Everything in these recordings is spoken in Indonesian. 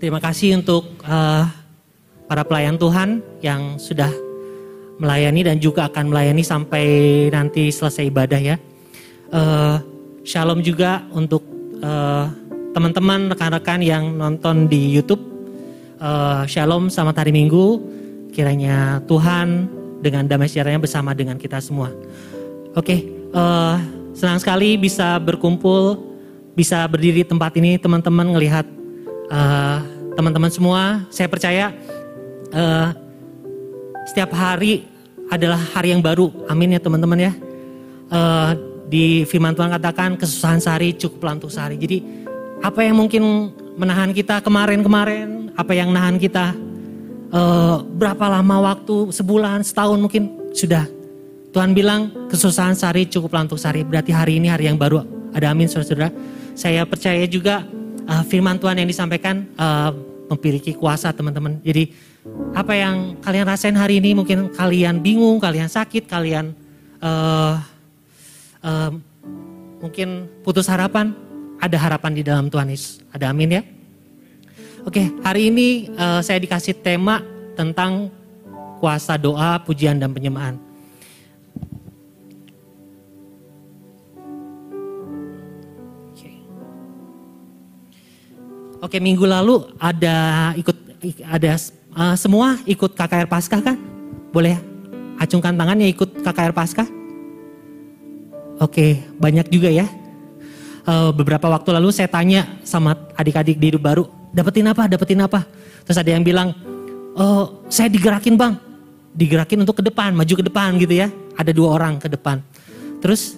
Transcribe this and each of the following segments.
Terima kasih untuk uh, para pelayan Tuhan yang sudah melayani dan juga akan melayani sampai nanti selesai ibadah ya. Uh, shalom juga untuk uh, teman-teman rekan-rekan yang nonton di YouTube. Uh, shalom selamat hari Minggu. Kiranya Tuhan dengan damai sejahteranya bersama dengan kita semua. Oke, okay, uh, senang sekali bisa berkumpul, bisa berdiri di tempat ini teman-teman ngelihat uh, teman-teman semua, saya percaya uh, setiap hari adalah hari yang baru. Amin ya teman-teman ya. Uh, di firman Tuhan katakan kesusahan sehari cukup untuk sehari. Jadi apa yang mungkin menahan kita kemarin-kemarin, apa yang menahan kita uh, berapa lama waktu, sebulan, setahun mungkin sudah. Tuhan bilang kesusahan sehari cukup untuk sehari. Berarti hari ini hari yang baru. Ada amin saudara-saudara. Saya percaya juga uh, firman Tuhan yang disampaikan uh, memiliki kuasa teman-teman. Jadi apa yang kalian rasain hari ini mungkin kalian bingung, kalian sakit, kalian uh, uh, mungkin putus harapan. Ada harapan di dalam Tuhan Yesus. Ada amin ya. Oke, hari ini uh, saya dikasih tema tentang kuasa doa, pujian dan penyembahan. Oke, minggu lalu ada ikut ada uh, semua ikut KKR Paskah kan? Boleh acungkan tangannya ikut KKR Paskah? Oke, banyak juga ya. Uh, beberapa waktu lalu saya tanya sama adik-adik di hidup baru, dapetin apa? Dapetin apa? Terus ada yang bilang, oh, saya digerakin bang, digerakin untuk ke depan, maju ke depan gitu ya. Ada dua orang ke depan. Terus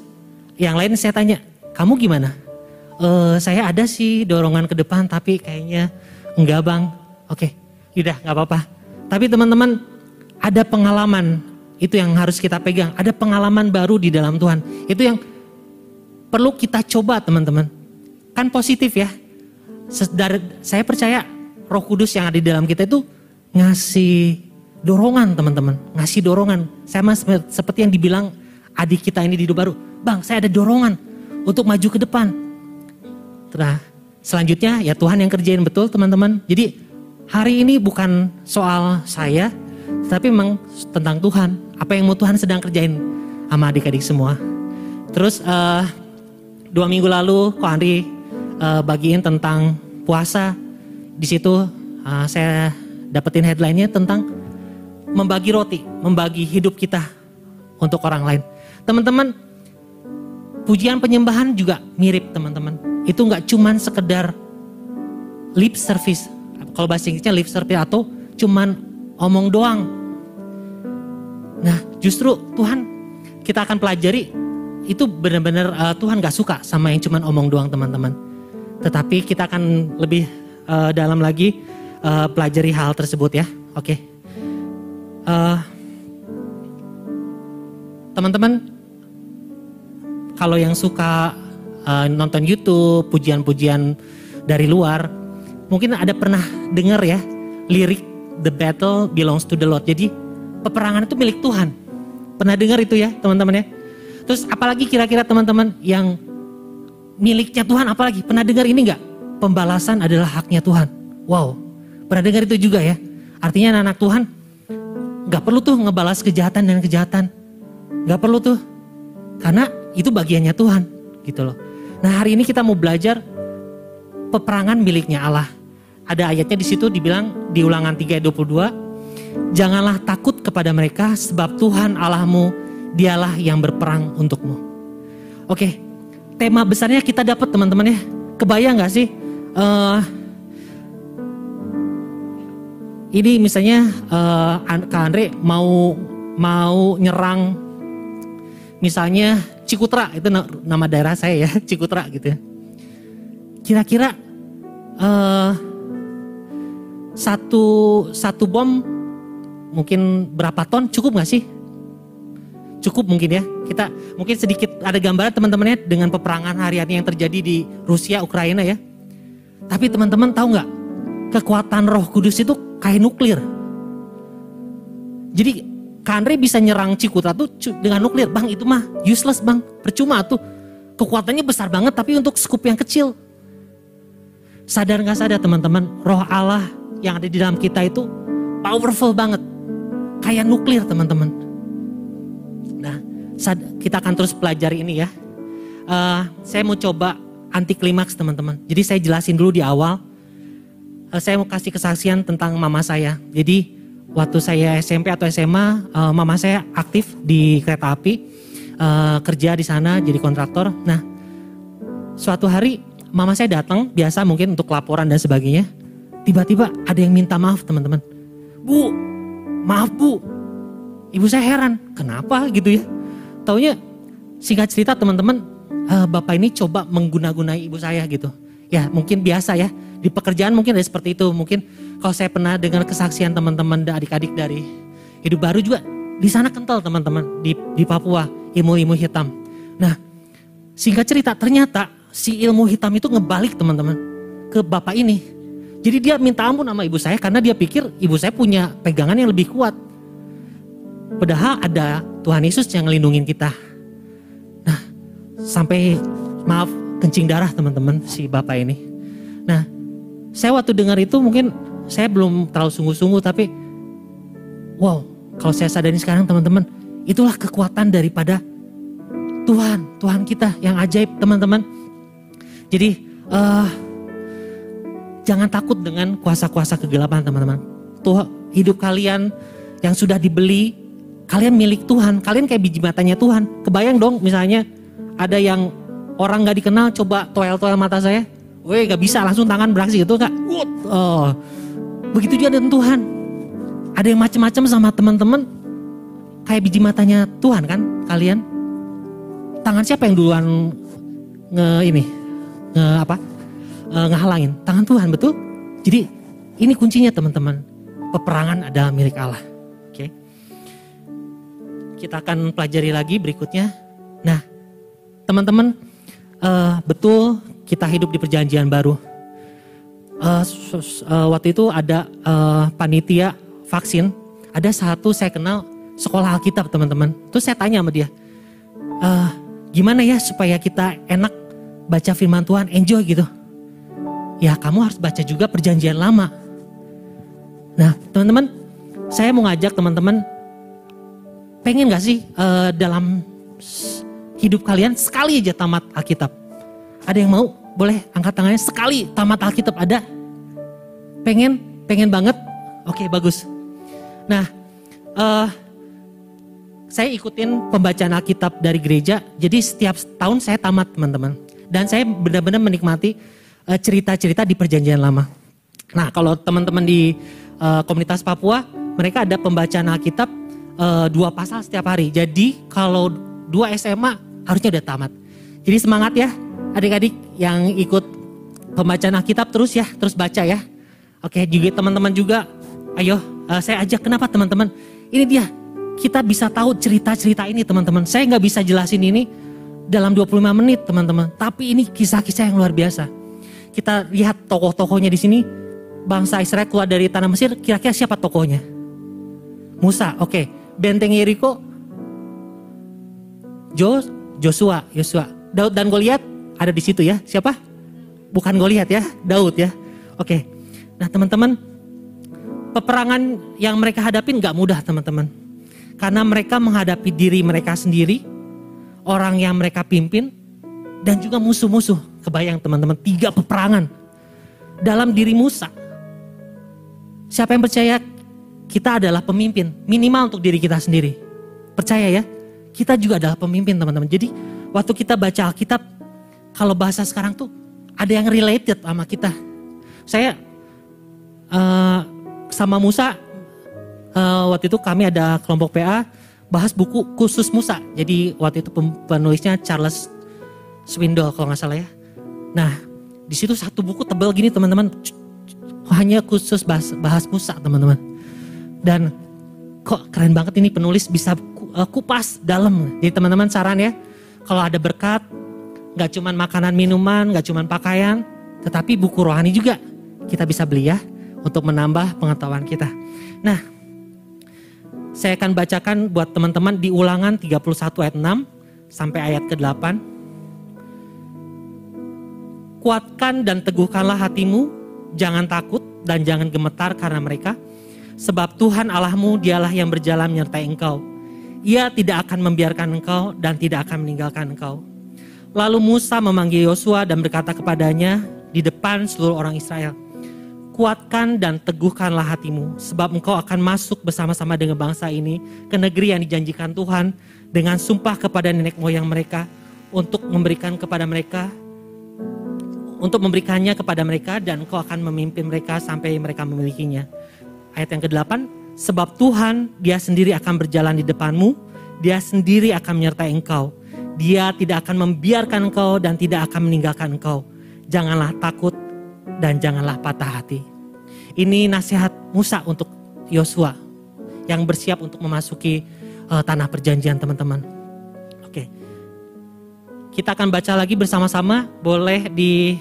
yang lain saya tanya, kamu gimana? Uh, saya ada sih dorongan ke depan tapi kayaknya enggak bang. Oke, udah nggak apa-apa. Tapi teman-teman ada pengalaman itu yang harus kita pegang. Ada pengalaman baru di dalam Tuhan. Itu yang perlu kita coba teman-teman. Kan positif ya. Saya percaya roh kudus yang ada di dalam kita itu ngasih dorongan teman-teman. Ngasih dorongan. Sama seperti yang dibilang adik kita ini di hidup baru. Bang saya ada dorongan untuk maju ke depan Nah, selanjutnya ya Tuhan yang kerjain betul teman-teman. Jadi hari ini bukan soal saya, tapi memang tentang Tuhan. Apa yang mau Tuhan sedang kerjain sama adik-adik semua. Terus uh, dua minggu lalu Ko Andri uh, bagiin tentang puasa. Di situ uh, saya dapetin headline-nya tentang membagi roti, membagi hidup kita untuk orang lain. Teman-teman, pujian penyembahan juga mirip teman-teman itu nggak cuman sekedar lip service. Kalau bahasa Inggrisnya lip service atau cuman omong doang. Nah justru Tuhan kita akan pelajari itu benar-benar uh, Tuhan gak suka sama yang cuman omong doang teman-teman. Tetapi kita akan lebih uh, dalam lagi uh, pelajari hal tersebut ya. Oke. Okay. Uh, teman-teman, kalau yang suka uh, nonton YouTube, pujian-pujian dari luar, mungkin ada pernah dengar ya lirik The Battle Belongs to the Lord. Jadi peperangan itu milik Tuhan. Pernah dengar itu ya teman-teman ya? Terus apalagi kira-kira teman-teman yang miliknya Tuhan apalagi? Pernah dengar ini enggak? Pembalasan adalah haknya Tuhan. Wow, pernah dengar itu juga ya? Artinya anak, -anak Tuhan nggak perlu tuh ngebalas kejahatan dan kejahatan. Nggak perlu tuh. Karena itu bagiannya Tuhan gitu loh. Nah hari ini kita mau belajar peperangan miliknya Allah. Ada ayatnya di situ dibilang di ulangan 3 ayat 22. Janganlah takut kepada mereka sebab Tuhan Allahmu dialah yang berperang untukmu. Oke, tema besarnya kita dapat teman-teman ya. Kebayang gak sih? Uh, ini misalnya uh, Kak Andre mau mau nyerang misalnya Cikutra itu nama daerah saya ya Cikutra gitu ya. Kira-kira uh, satu satu bom mungkin berapa ton cukup nggak sih? Cukup mungkin ya. Kita mungkin sedikit ada gambaran teman-temannya dengan peperangan hari-hari yang terjadi di Rusia Ukraina ya. Tapi teman-teman tahu nggak kekuatan Roh Kudus itu kayak nuklir. Jadi Kandre bisa nyerang Cikutra tuh dengan nuklir. Bang itu mah useless bang. Percuma tuh. Kekuatannya besar banget tapi untuk skup yang kecil. Sadar nggak sadar teman-teman, roh Allah yang ada di dalam kita itu powerful banget. Kayak nuklir teman-teman. Nah, kita akan terus pelajari ini ya. Uh, saya mau coba anti klimaks teman-teman. Jadi saya jelasin dulu di awal. Uh, saya mau kasih kesaksian tentang mama saya. Jadi waktu saya SMP atau SMA, uh, mama saya aktif di kereta api, uh, kerja di sana jadi kontraktor. Nah, suatu hari mama saya datang biasa mungkin untuk laporan dan sebagainya. Tiba-tiba ada yang minta maaf teman-teman. Bu, maaf bu. Ibu saya heran, kenapa gitu ya. Taunya singkat cerita teman-teman, uh, bapak ini coba mengguna-gunai ibu saya gitu. Ya mungkin biasa ya, di pekerjaan mungkin ada seperti itu. Mungkin kalau saya pernah dengar kesaksian teman-teman adik-adik dari hidup baru juga, di sana kental teman-teman, di, di Papua, ilmu-ilmu hitam. Nah, singkat cerita ternyata si ilmu hitam itu ngebalik teman-teman ke bapak ini. Jadi dia minta ampun sama ibu saya karena dia pikir ibu saya punya pegangan yang lebih kuat. Padahal ada Tuhan Yesus yang ngelindungin kita. Nah, sampai maaf kencing darah teman-teman si bapak ini. Nah, saya waktu dengar itu mungkin saya belum terlalu sungguh-sungguh tapi wow, kalau saya sadari sekarang teman-teman, itulah kekuatan daripada Tuhan, Tuhan kita yang ajaib teman-teman. Jadi uh, Jangan takut dengan kuasa-kuasa kegelapan teman-teman. Tuhan, hidup kalian yang sudah dibeli, kalian milik Tuhan. Kalian kayak biji matanya Tuhan. Kebayang dong misalnya ada yang orang gak dikenal coba toel-toel mata saya. Weh gak bisa langsung tangan beraksi gitu kak. Oh, begitu juga dengan Tuhan. Ada yang macam-macam sama teman-teman kayak biji matanya Tuhan kan kalian. Tangan siapa yang duluan nge ini nge apa uh, ngehalangin tangan Tuhan betul. Jadi ini kuncinya teman-teman. Peperangan adalah milik Allah. Oke. Okay. Kita akan pelajari lagi berikutnya. Nah, teman-teman uh, betul kita hidup di perjanjian baru. Uh, uh, waktu itu ada uh, panitia vaksin. Ada satu saya kenal sekolah Alkitab teman-teman. Terus saya tanya sama dia, uh, gimana ya supaya kita enak baca firman Tuhan, enjoy gitu ya kamu harus baca juga perjanjian lama. Nah teman-teman, saya mau ngajak teman-teman, pengen gak sih uh, dalam hidup kalian sekali aja tamat Alkitab? Ada yang mau? Boleh angkat tangannya sekali tamat Alkitab ada? Pengen? Pengen banget? Oke bagus. Nah, uh, saya ikutin pembacaan Alkitab dari gereja, jadi setiap tahun saya tamat teman-teman. Dan saya benar-benar menikmati Eh, cerita-cerita di perjanjian lama. Nah kalau teman-teman di uh, komunitas Papua, mereka ada pembacaan Alkitab uh, dua pasal setiap hari. Jadi kalau dua SMA harusnya udah tamat. Jadi semangat ya adik-adik yang ikut pembacaan Alkitab terus ya, terus baca ya. Oke juga teman-teman juga, ayo uh, saya ajak kenapa teman-teman. Ini dia, kita bisa tahu cerita-cerita ini teman-teman. Saya nggak bisa jelasin ini dalam 25 menit teman-teman. Tapi ini kisah-kisah yang luar biasa kita lihat tokoh-tokohnya di sini, bangsa Israel keluar dari tanah Mesir, kira-kira siapa tokohnya? Musa, oke. Okay. Benteng Yeriko, Jo, Joshua, Yosua. Daud dan Goliat ada di situ ya. Siapa? Bukan Goliat ya, Daud ya. Oke. Nah teman-teman, peperangan yang mereka hadapin gak mudah teman-teman. Karena mereka menghadapi diri mereka sendiri, orang yang mereka pimpin, dan juga musuh-musuh. Kebayang teman-teman, tiga peperangan dalam diri Musa. Siapa yang percaya kita adalah pemimpin, minimal untuk diri kita sendiri. Percaya ya, kita juga adalah pemimpin teman-teman. Jadi waktu kita baca Alkitab, kalau bahasa sekarang tuh ada yang related sama kita. Saya uh, sama Musa, uh, waktu itu kami ada kelompok PA, bahas buku khusus Musa. Jadi waktu itu penulisnya Charles Swindle kalau nggak salah ya. Nah, di situ satu buku tebal gini teman-teman, hanya khusus bahas, bahas Musa teman-teman. Dan kok keren banget ini penulis bisa uh, kupas dalam. Jadi teman-teman saran ya, kalau ada berkat, nggak cuman makanan minuman, nggak cuman pakaian, tetapi buku rohani juga kita bisa beli ya untuk menambah pengetahuan kita. Nah, saya akan bacakan buat teman-teman di ulangan 31 ayat 6 sampai ayat ke-8. Kuatkan dan teguhkanlah hatimu, jangan takut dan jangan gemetar karena mereka, sebab Tuhan Allahmu dialah yang berjalan menyertai engkau. Ia tidak akan membiarkan engkau dan tidak akan meninggalkan engkau. Lalu Musa memanggil Yosua dan berkata kepadanya di depan seluruh orang Israel, Kuatkan dan teguhkanlah hatimu, sebab engkau akan masuk bersama-sama dengan bangsa ini ke negeri yang dijanjikan Tuhan dengan sumpah kepada nenek moyang mereka untuk memberikan kepada mereka untuk memberikannya kepada mereka dan engkau akan memimpin mereka sampai mereka memilikinya. Ayat yang ke-8, sebab Tuhan dia sendiri akan berjalan di depanmu, dia sendiri akan menyertai engkau. Dia tidak akan membiarkan engkau dan tidak akan meninggalkan engkau. Janganlah takut dan janganlah patah hati. Ini nasihat Musa untuk Yosua yang bersiap untuk memasuki uh, tanah perjanjian teman-teman. Oke. Kita akan baca lagi bersama-sama. Boleh di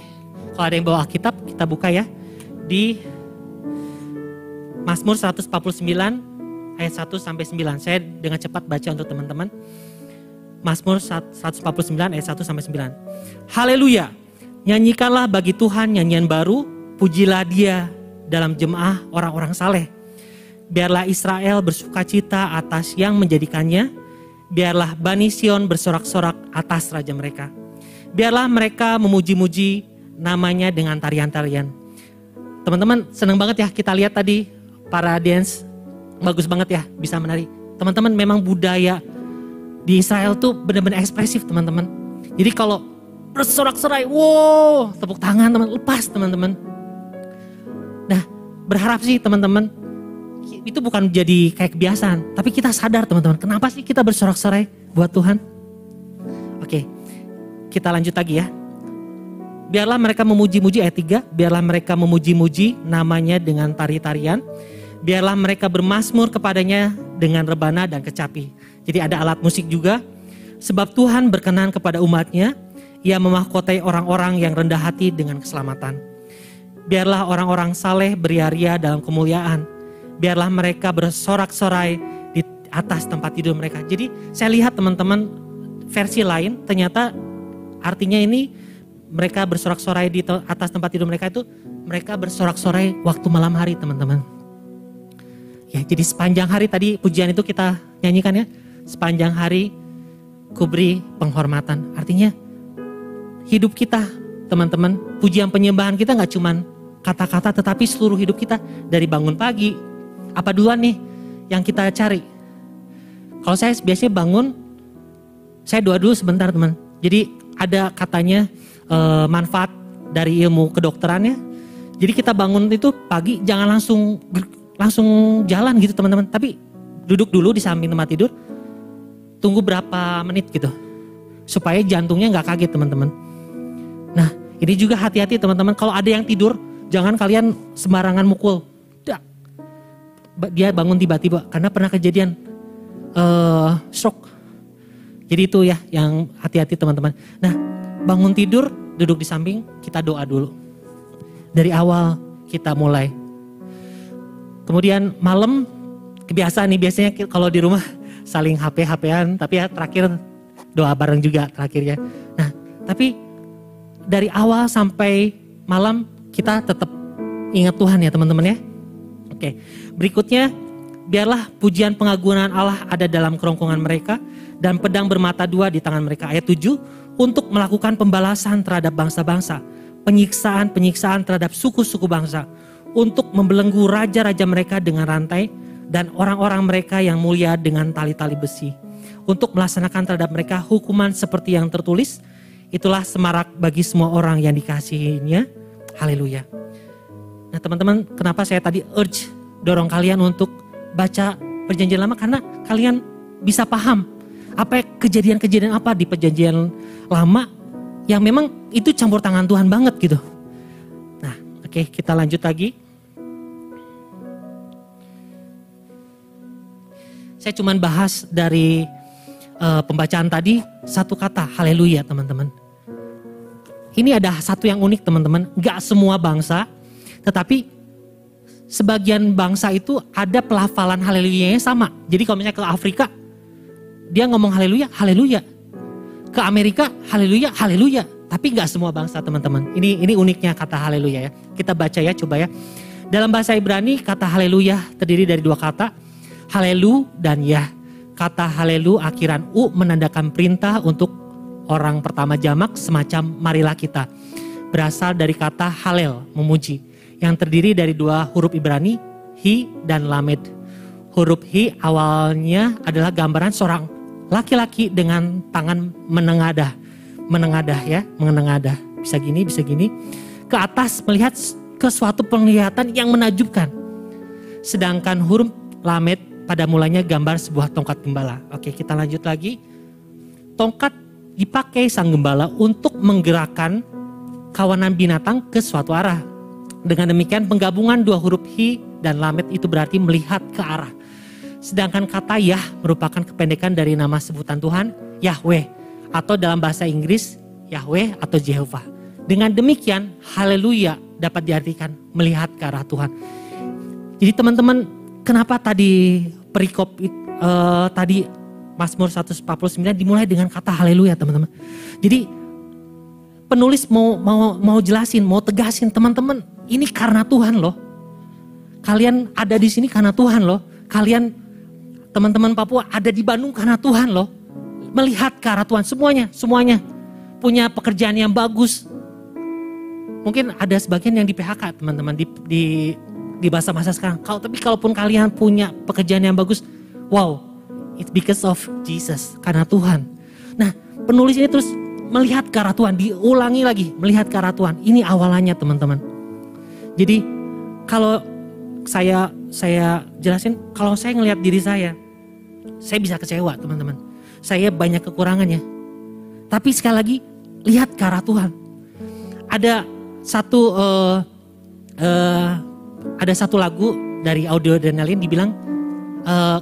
kalau ada yang bawa Alkitab kita buka ya di Mazmur 149 ayat 1 sampai 9. Saya dengan cepat baca untuk teman-teman. Mazmur 149 ayat 1 sampai 9. Haleluya. Nyanyikanlah bagi Tuhan nyanyian baru, pujilah dia dalam jemaah orang-orang saleh. Biarlah Israel bersuka cita atas yang menjadikannya, biarlah Bani Sion bersorak-sorak atas raja mereka. Biarlah mereka memuji-muji namanya dengan tarian-tarian. Teman-teman senang banget ya kita lihat tadi para dance bagus banget ya bisa menari. Teman-teman memang budaya di Israel tuh benar-benar ekspresif teman-teman. Jadi kalau bersorak-sorai, wow, tepuk tangan teman, lepas teman-teman. Nah, berharap sih teman-teman, itu bukan jadi kayak kebiasaan, tapi kita sadar teman-teman, kenapa sih kita bersorak-sorai buat Tuhan? Oke, kita lanjut lagi ya. Biarlah mereka memuji-muji ayat 3, biarlah mereka memuji-muji namanya dengan tari-tarian. Biarlah mereka bermasmur kepadanya dengan rebana dan kecapi. Jadi ada alat musik juga. Sebab Tuhan berkenan kepada umatnya, ia memahkotai orang-orang yang rendah hati dengan keselamatan. Biarlah orang-orang saleh beria-ria dalam kemuliaan. Biarlah mereka bersorak-sorai di atas tempat tidur mereka. Jadi saya lihat teman-teman versi lain ternyata artinya ini mereka bersorak-sorai di atas tempat tidur mereka itu mereka bersorak-sorai waktu malam hari teman-teman. Ya, jadi sepanjang hari tadi pujian itu kita nyanyikan ya. Sepanjang hari kuberi penghormatan. Artinya hidup kita, teman-teman, pujian penyembahan kita nggak cuman kata-kata, tetapi seluruh hidup kita dari bangun pagi. Apa duluan nih yang kita cari? Kalau saya biasanya bangun, saya doa dulu sebentar teman. Jadi ada katanya e, manfaat dari ilmu kedokterannya. Jadi kita bangun itu pagi jangan langsung langsung jalan gitu teman-teman, tapi duduk dulu di samping tempat tidur, tunggu berapa menit gitu, supaya jantungnya nggak kaget teman-teman. Nah, ini juga hati-hati teman-teman. Kalau ada yang tidur, jangan kalian sembarangan mukul. Dia bangun tiba-tiba karena pernah kejadian uh, shock. Jadi itu ya yang hati-hati teman-teman. Nah, bangun tidur, duduk di samping, kita doa dulu. Dari awal kita mulai. Kemudian malam kebiasaan nih biasanya kalau di rumah saling HP-HPan, tapi ya terakhir doa bareng juga terakhirnya. Nah, tapi dari awal sampai malam kita tetap ingat Tuhan ya teman-teman ya. Oke, berikutnya biarlah pujian pengagungan Allah ada dalam kerongkongan mereka dan pedang bermata dua di tangan mereka. Ayat 7, untuk melakukan pembalasan terhadap bangsa-bangsa, penyiksaan-penyiksaan terhadap suku-suku bangsa, untuk membelenggu raja-raja mereka dengan rantai dan orang-orang mereka yang mulia dengan tali-tali besi, untuk melaksanakan terhadap mereka hukuman seperti yang tertulis Itulah semarak bagi semua orang yang dikasihinya. Haleluya. Nah teman-teman, kenapa saya tadi urge dorong kalian untuk baca perjanjian lama? Karena kalian bisa paham apa kejadian-kejadian apa di perjanjian lama yang memang itu campur tangan Tuhan banget gitu. Nah, oke okay, kita lanjut lagi. Saya cuman bahas dari uh, pembacaan tadi satu kata haleluya teman-teman. Ini ada satu yang unik teman-teman, gak semua bangsa, tetapi sebagian bangsa itu ada pelafalan haleluya sama. Jadi kalau misalnya ke Afrika, dia ngomong haleluya, haleluya. Ke Amerika, haleluya, haleluya. Tapi nggak semua bangsa teman-teman. Ini ini uniknya kata haleluya ya. Kita baca ya coba ya. Dalam bahasa Ibrani kata haleluya terdiri dari dua kata. Halelu dan ya. Kata halelu akhiran u menandakan perintah untuk orang pertama jamak semacam marilah kita. Berasal dari kata halel, memuji. Yang terdiri dari dua huruf Ibrani, hi dan lamed. Huruf hi awalnya adalah gambaran seorang laki-laki dengan tangan menengadah menengadah ya, menengadah. Bisa gini, bisa gini. Ke atas melihat ke suatu penglihatan yang menajubkan. Sedangkan huruf lamet pada mulanya gambar sebuah tongkat gembala. Oke, kita lanjut lagi. Tongkat dipakai sang gembala untuk menggerakkan kawanan binatang ke suatu arah. Dengan demikian penggabungan dua huruf hi dan lamet itu berarti melihat ke arah. Sedangkan kata Yah merupakan kependekan dari nama sebutan Tuhan, Yahweh atau dalam bahasa Inggris Yahweh atau Jehovah. Dengan demikian, haleluya dapat diartikan melihat ke arah Tuhan. Jadi teman-teman, kenapa tadi perikop uh, tadi Mazmur 149 dimulai dengan kata haleluya, teman-teman. Jadi penulis mau mau mau jelasin, mau tegasin teman-teman, ini karena Tuhan loh. Kalian ada di sini karena Tuhan loh. Kalian teman-teman Papua ada di Bandung karena Tuhan loh melihat ke arah Tuhan. Semuanya, semuanya punya pekerjaan yang bagus. Mungkin ada sebagian yang di PHK teman-teman di di di masa-masa sekarang. Kalau tapi kalaupun kalian punya pekerjaan yang bagus, wow, it's because of Jesus karena Tuhan. Nah, penulis ini terus melihat ke arah Tuhan, diulangi lagi melihat ke arah Tuhan. Ini awalannya teman-teman. Jadi kalau saya saya jelasin, kalau saya ngelihat diri saya, saya bisa kecewa teman-teman saya banyak kekurangannya. Tapi sekali lagi lihat ke arah Tuhan. Ada satu uh, uh, ada satu lagu dari audio adrenalin dibilang uh,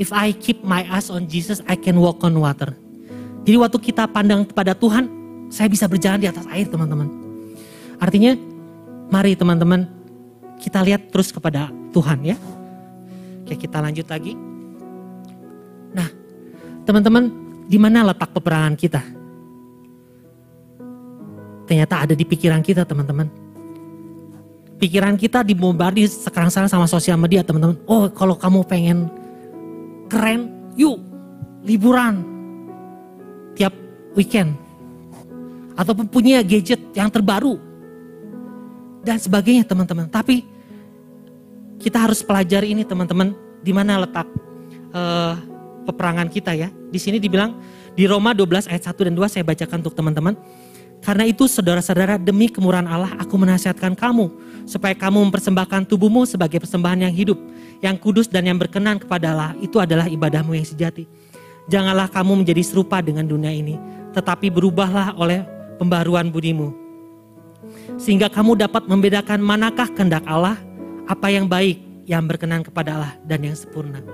If I keep my eyes on Jesus, I can walk on water. Jadi waktu kita pandang kepada Tuhan, saya bisa berjalan di atas air teman-teman. Artinya, mari teman-teman kita lihat terus kepada Tuhan ya. Oke kita lanjut lagi. Nah, teman-teman, di mana letak peperangan kita? Ternyata ada di pikiran kita, teman-teman. Pikiran kita dibombardir sekarang-sekarang sama sosial media, teman-teman. Oh, kalau kamu pengen keren, yuk liburan tiap weekend. Ataupun punya gadget yang terbaru. Dan sebagainya, teman-teman. Tapi kita harus pelajari ini, teman-teman. Di mana letak uh, peperangan kita ya. Di sini dibilang di Roma 12 ayat 1 dan 2 saya bacakan untuk teman-teman. Karena itu saudara-saudara demi kemurahan Allah aku menasihatkan kamu supaya kamu mempersembahkan tubuhmu sebagai persembahan yang hidup, yang kudus dan yang berkenan kepada Allah. Itu adalah ibadahmu yang sejati. Janganlah kamu menjadi serupa dengan dunia ini, tetapi berubahlah oleh pembaruan budimu. Sehingga kamu dapat membedakan manakah kehendak Allah, apa yang baik, yang berkenan kepada Allah dan yang sempurna.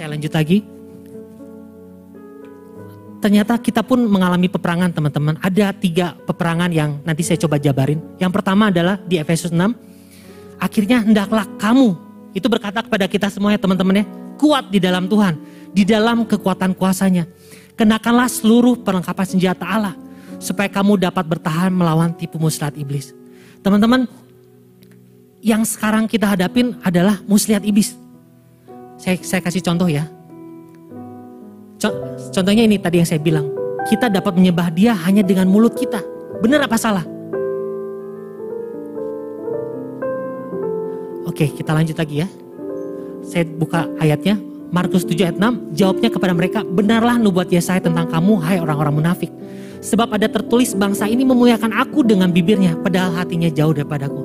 saya lanjut lagi. Ternyata kita pun mengalami peperangan teman-teman. Ada tiga peperangan yang nanti saya coba jabarin. Yang pertama adalah di Efesus 6. Akhirnya hendaklah kamu, itu berkata kepada kita semuanya teman-teman ya. Kuat di dalam Tuhan, di dalam kekuatan kuasanya. Kenakanlah seluruh perlengkapan senjata Allah. Supaya kamu dapat bertahan melawan tipu muslihat iblis. Teman-teman, yang sekarang kita hadapin adalah muslihat iblis. Saya, saya kasih contoh ya. Contohnya ini tadi yang saya bilang. Kita dapat menyembah dia hanya dengan mulut kita. Benar apa salah? Oke kita lanjut lagi ya. Saya buka ayatnya. Markus 7 ayat 6. Jawabnya kepada mereka. Benarlah nubuat Yesaya tentang kamu hai orang-orang munafik. Sebab ada tertulis bangsa ini memuliakan aku dengan bibirnya. Padahal hatinya jauh daripadaku.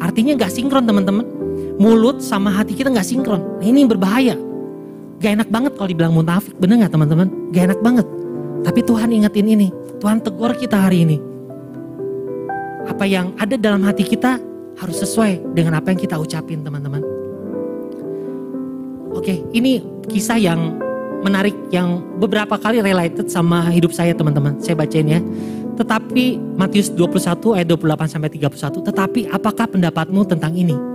Artinya gak sinkron teman-teman mulut sama hati kita nggak sinkron. Nah, ini berbahaya. Gak enak banget kalau dibilang munafik, bener nggak teman-teman? Gak enak banget. Tapi Tuhan ingetin ini, Tuhan tegur kita hari ini. Apa yang ada dalam hati kita harus sesuai dengan apa yang kita ucapin teman-teman. Oke, ini kisah yang menarik yang beberapa kali related sama hidup saya teman-teman. Saya bacain ya. Tetapi Matius 21 ayat 28 sampai 31. Tetapi apakah pendapatmu tentang ini?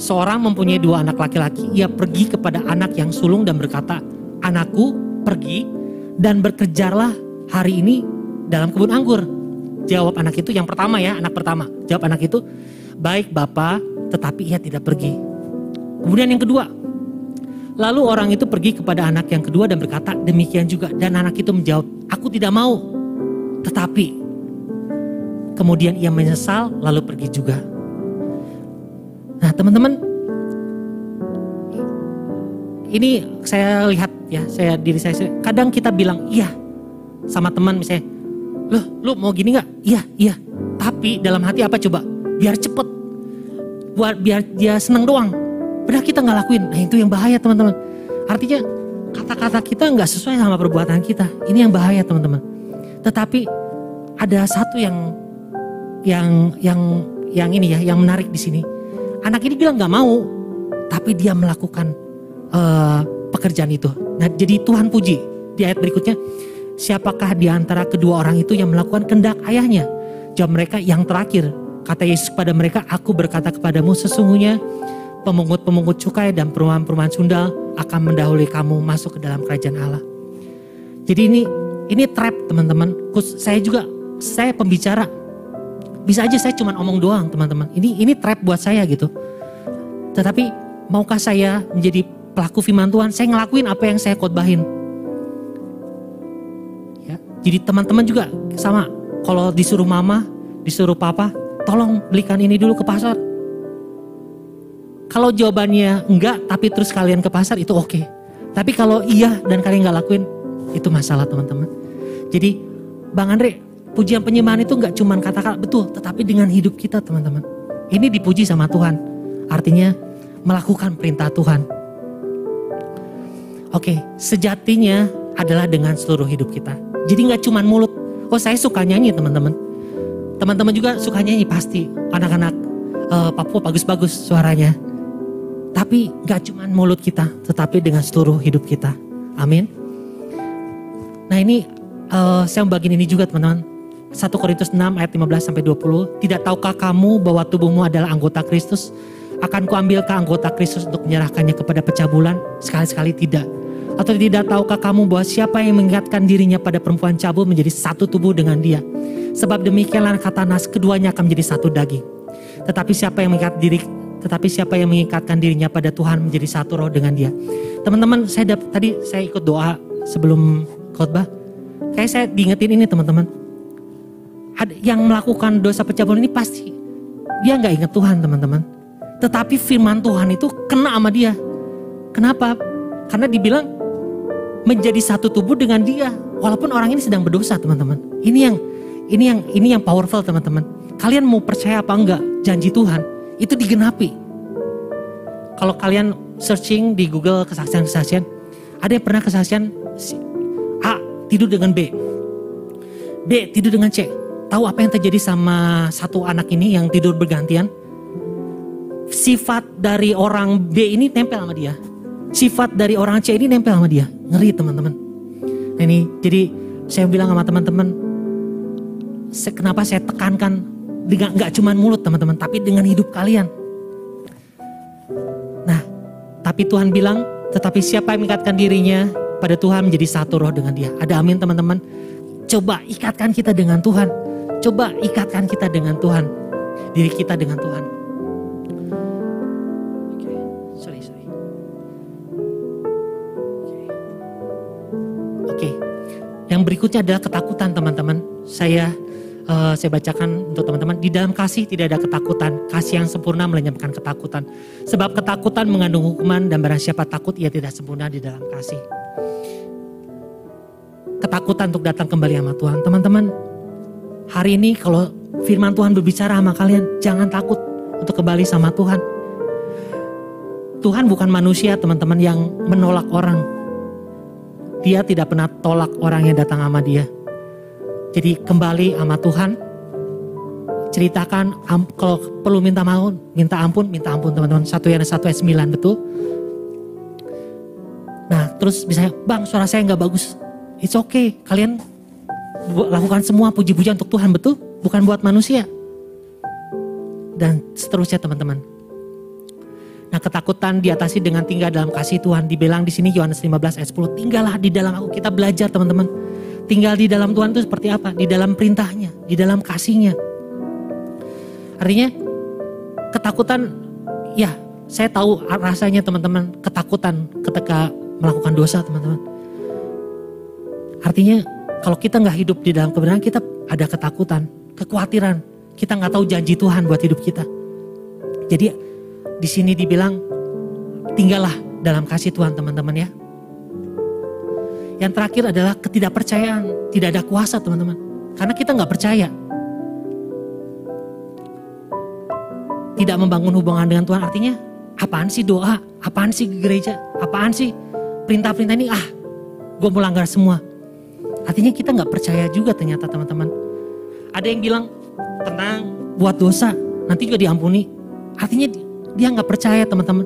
Seorang mempunyai dua anak laki-laki, ia pergi kepada anak yang sulung dan berkata, Anakku pergi dan bekerjalah hari ini dalam kebun anggur. Jawab anak itu yang pertama ya, anak pertama. Jawab anak itu, baik bapak, tetapi ia tidak pergi. Kemudian yang kedua, lalu orang itu pergi kepada anak yang kedua dan berkata demikian juga. Dan anak itu menjawab, aku tidak mau. Tetapi kemudian ia menyesal lalu pergi juga. Nah teman-teman, ini saya lihat ya, saya diri saya, kadang kita bilang iya sama teman misalnya, loh lu mau gini nggak? Iya, iya. Tapi dalam hati apa coba? Biar cepet, buat biar dia senang doang. Padahal kita nggak lakuin. Nah itu yang bahaya teman-teman. Artinya kata-kata kita nggak sesuai sama perbuatan kita. Ini yang bahaya teman-teman. Tetapi ada satu yang yang yang yang ini ya, yang menarik di sini Anak ini bilang nggak mau, tapi dia melakukan uh, pekerjaan itu. Nah, jadi Tuhan puji di ayat berikutnya, siapakah di antara kedua orang itu yang melakukan kendak ayahnya? Jawab mereka yang terakhir. Kata Yesus kepada mereka, aku berkata kepadamu sesungguhnya pemungut-pemungut cukai dan perumahan-perumahan sundal akan mendahului kamu masuk ke dalam kerajaan Allah. Jadi ini ini trap teman-teman. Saya juga saya pembicara bisa aja saya cuma omong doang teman-teman. Ini ini trap buat saya gitu. Tetapi maukah saya menjadi pelaku firman Tuhan? Saya ngelakuin apa yang saya khotbahin. Ya, jadi teman-teman juga sama. Kalau disuruh mama, disuruh papa, tolong belikan ini dulu ke pasar. Kalau jawabannya enggak, tapi terus kalian ke pasar itu oke. Okay. Tapi kalau iya dan kalian nggak lakuin, itu masalah teman-teman. Jadi Bang Andre, Pujian penyembahan itu nggak cuma kata-kata betul, tetapi dengan hidup kita teman-teman. Ini dipuji sama Tuhan. Artinya melakukan perintah Tuhan. Oke, sejatinya adalah dengan seluruh hidup kita. Jadi nggak cuma mulut. Oh saya suka nyanyi teman-teman. Teman-teman juga suka nyanyi pasti. Anak-anak uh, Papua bagus-bagus suaranya. Tapi nggak cuma mulut kita, tetapi dengan seluruh hidup kita. Amin. Nah ini uh, saya bagian ini juga teman-teman. 1 Korintus 6 ayat 15 sampai 20. Tidak tahukah kamu bahwa tubuhmu adalah anggota Kristus? Akan kuambil ke anggota Kristus untuk menyerahkannya kepada pecabulan? Sekali-sekali tidak. Atau tidak tahukah kamu bahwa siapa yang mengingatkan dirinya pada perempuan cabul menjadi satu tubuh dengan dia? Sebab demikianlah kata nas keduanya akan menjadi satu daging. Tetapi siapa yang mengikat diri tetapi siapa yang mengikatkan dirinya pada Tuhan menjadi satu roh dengan dia. Teman-teman, saya tadi saya ikut doa sebelum khotbah. Kayak saya diingetin ini teman-teman yang melakukan dosa pencabulan ini pasti dia nggak ingat Tuhan teman-teman. Tetapi firman Tuhan itu kena sama dia. Kenapa? Karena dibilang menjadi satu tubuh dengan dia. Walaupun orang ini sedang berdosa teman-teman. Ini yang ini yang ini yang powerful teman-teman. Kalian mau percaya apa enggak janji Tuhan itu digenapi. Kalau kalian searching di Google kesaksian-kesaksian, ada yang pernah kesaksian A tidur dengan B, B tidur dengan C, Tahu apa yang terjadi sama satu anak ini yang tidur bergantian? Sifat dari orang B ini nempel sama dia. Sifat dari orang C ini nempel sama dia. Ngeri teman-teman. Nah ini jadi saya bilang sama teman-teman, kenapa saya tekankan dengan nggak cuma mulut teman-teman, tapi dengan hidup kalian. Nah, tapi Tuhan bilang, tetapi siapa yang mengikatkan dirinya pada Tuhan menjadi satu roh dengan dia. Ada amin teman-teman. Coba ikatkan kita dengan Tuhan. Coba ikatkan kita dengan Tuhan. Diri kita dengan Tuhan. Oke, sorry, sorry. Oke, yang berikutnya adalah ketakutan teman-teman. Saya uh, saya bacakan untuk teman-teman. Di dalam kasih tidak ada ketakutan. Kasih yang sempurna melenyapkan ketakutan. Sebab ketakutan mengandung hukuman dan barang siapa takut ia tidak sempurna di dalam kasih. Ketakutan untuk datang kembali sama Tuhan. Teman-teman, Hari ini kalau firman Tuhan berbicara sama kalian, jangan takut untuk kembali sama Tuhan. Tuhan bukan manusia teman-teman yang menolak orang. Dia tidak pernah tolak orang yang datang sama dia. Jadi kembali sama Tuhan, ceritakan kalau perlu minta maaf, minta ampun, minta ampun teman-teman. Satu yang satu ayat sembilan betul. Nah terus bisa, bang suara saya nggak bagus. It's okay, kalian lakukan semua puji-pujian untuk Tuhan betul, bukan buat manusia. Dan seterusnya teman-teman. Nah ketakutan diatasi dengan tinggal dalam kasih Tuhan. Dibilang di sini Yohanes 15 ayat 10. Tinggallah di dalam aku. Kita belajar teman-teman. Tinggal di dalam Tuhan itu seperti apa? Di dalam perintahnya. Di dalam kasihnya. Artinya ketakutan ya saya tahu rasanya teman-teman ketakutan ketika melakukan dosa teman-teman. Artinya kalau kita nggak hidup di dalam kebenaran kita ada ketakutan, kekhawatiran. Kita nggak tahu janji Tuhan buat hidup kita. Jadi di sini dibilang tinggallah dalam kasih Tuhan teman-teman ya. Yang terakhir adalah ketidakpercayaan, tidak ada kuasa teman-teman. Karena kita nggak percaya. Tidak membangun hubungan dengan Tuhan artinya apaan sih doa, apaan sih gereja, apaan sih perintah-perintah ini ah gue melanggar semua. Artinya kita nggak percaya juga ternyata teman-teman. Ada yang bilang tenang buat dosa nanti juga diampuni. Artinya dia nggak percaya teman-teman.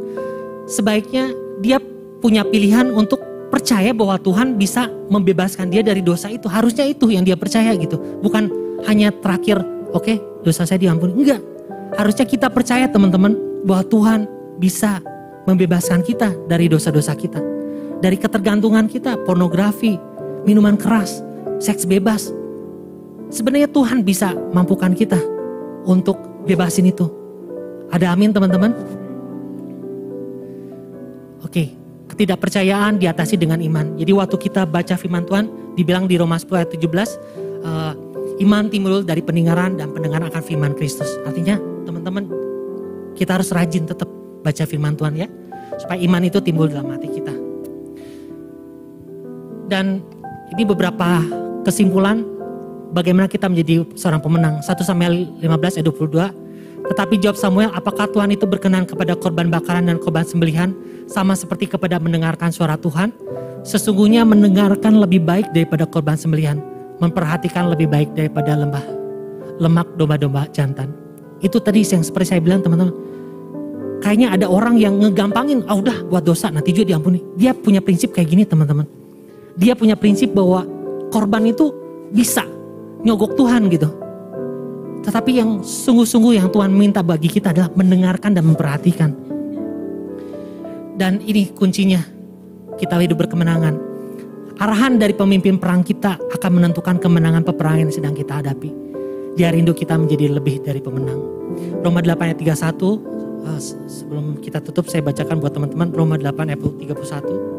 Sebaiknya dia punya pilihan untuk percaya bahwa Tuhan bisa membebaskan dia dari dosa itu. Harusnya itu yang dia percaya gitu. Bukan hanya terakhir, oke okay, dosa saya diampuni. Enggak. Harusnya kita percaya teman-teman bahwa Tuhan bisa membebaskan kita dari dosa-dosa kita. Dari ketergantungan kita, pornografi, minuman keras, seks bebas. Sebenarnya Tuhan bisa mampukan kita untuk bebasin itu. Ada amin teman-teman? Oke, ketidakpercayaan diatasi dengan iman. Jadi waktu kita baca firman Tuhan, dibilang di Roma 10 ayat 17, uh, iman timbul dari pendengaran dan pendengaran akan firman Kristus. Artinya teman-teman, kita harus rajin tetap baca firman Tuhan ya. Supaya iman itu timbul dalam hati kita. Dan ini beberapa kesimpulan bagaimana kita menjadi seorang pemenang. 1 Samuel 15 ayat 22 tetapi jawab Samuel, apakah Tuhan itu berkenan kepada korban bakaran dan korban sembelihan sama seperti kepada mendengarkan suara Tuhan? Sesungguhnya mendengarkan lebih baik daripada korban sembelihan, memperhatikan lebih baik daripada lembah lemak domba-domba jantan. Itu tadi yang seperti saya bilang teman-teman. Kayaknya ada orang yang ngegampangin, ah udah buat dosa nanti juga diampuni. Dia punya prinsip kayak gini teman-teman. Dia punya prinsip bahwa korban itu bisa nyogok Tuhan gitu tetapi yang sungguh-sungguh yang Tuhan minta bagi kita adalah mendengarkan dan memperhatikan. Dan ini kuncinya, kita hidup berkemenangan. Arahan dari pemimpin perang kita akan menentukan kemenangan peperangan yang sedang kita hadapi. Dia rindu kita menjadi lebih dari pemenang. Roma 8 ayat 31, eh, sebelum kita tutup saya bacakan buat teman-teman Roma 8 ayat 31.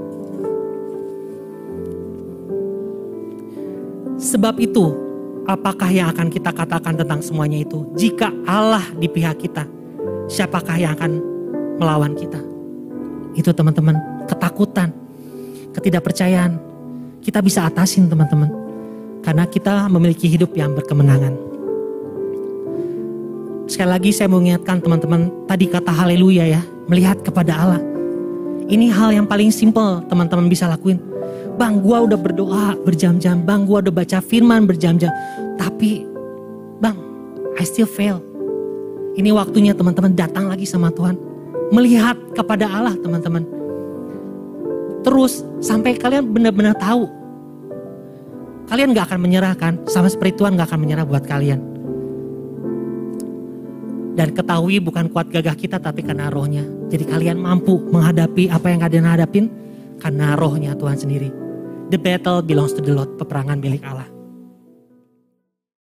Sebab itu apakah yang akan kita katakan tentang semuanya itu? Jika Allah di pihak kita, siapakah yang akan melawan kita? Itu teman-teman, ketakutan, ketidakpercayaan. Kita bisa atasin teman-teman. Karena kita memiliki hidup yang berkemenangan. Sekali lagi saya mau ingatkan teman-teman, tadi kata haleluya ya, melihat kepada Allah. Ini hal yang paling simpel teman-teman bisa lakuin Bang, gua udah berdoa berjam-jam. Bang, gua udah baca firman berjam-jam. Tapi, bang, I still fail. Ini waktunya teman-teman datang lagi sama Tuhan. Melihat kepada Allah teman-teman. Terus sampai kalian benar-benar tahu. Kalian gak akan menyerahkan. Sama seperti Tuhan gak akan menyerah buat kalian. Dan ketahui bukan kuat gagah kita tapi karena rohnya. Jadi kalian mampu menghadapi apa yang kalian hadapin karena rohnya Tuhan sendiri. The battle belongs to the Lord, peperangan milik Allah.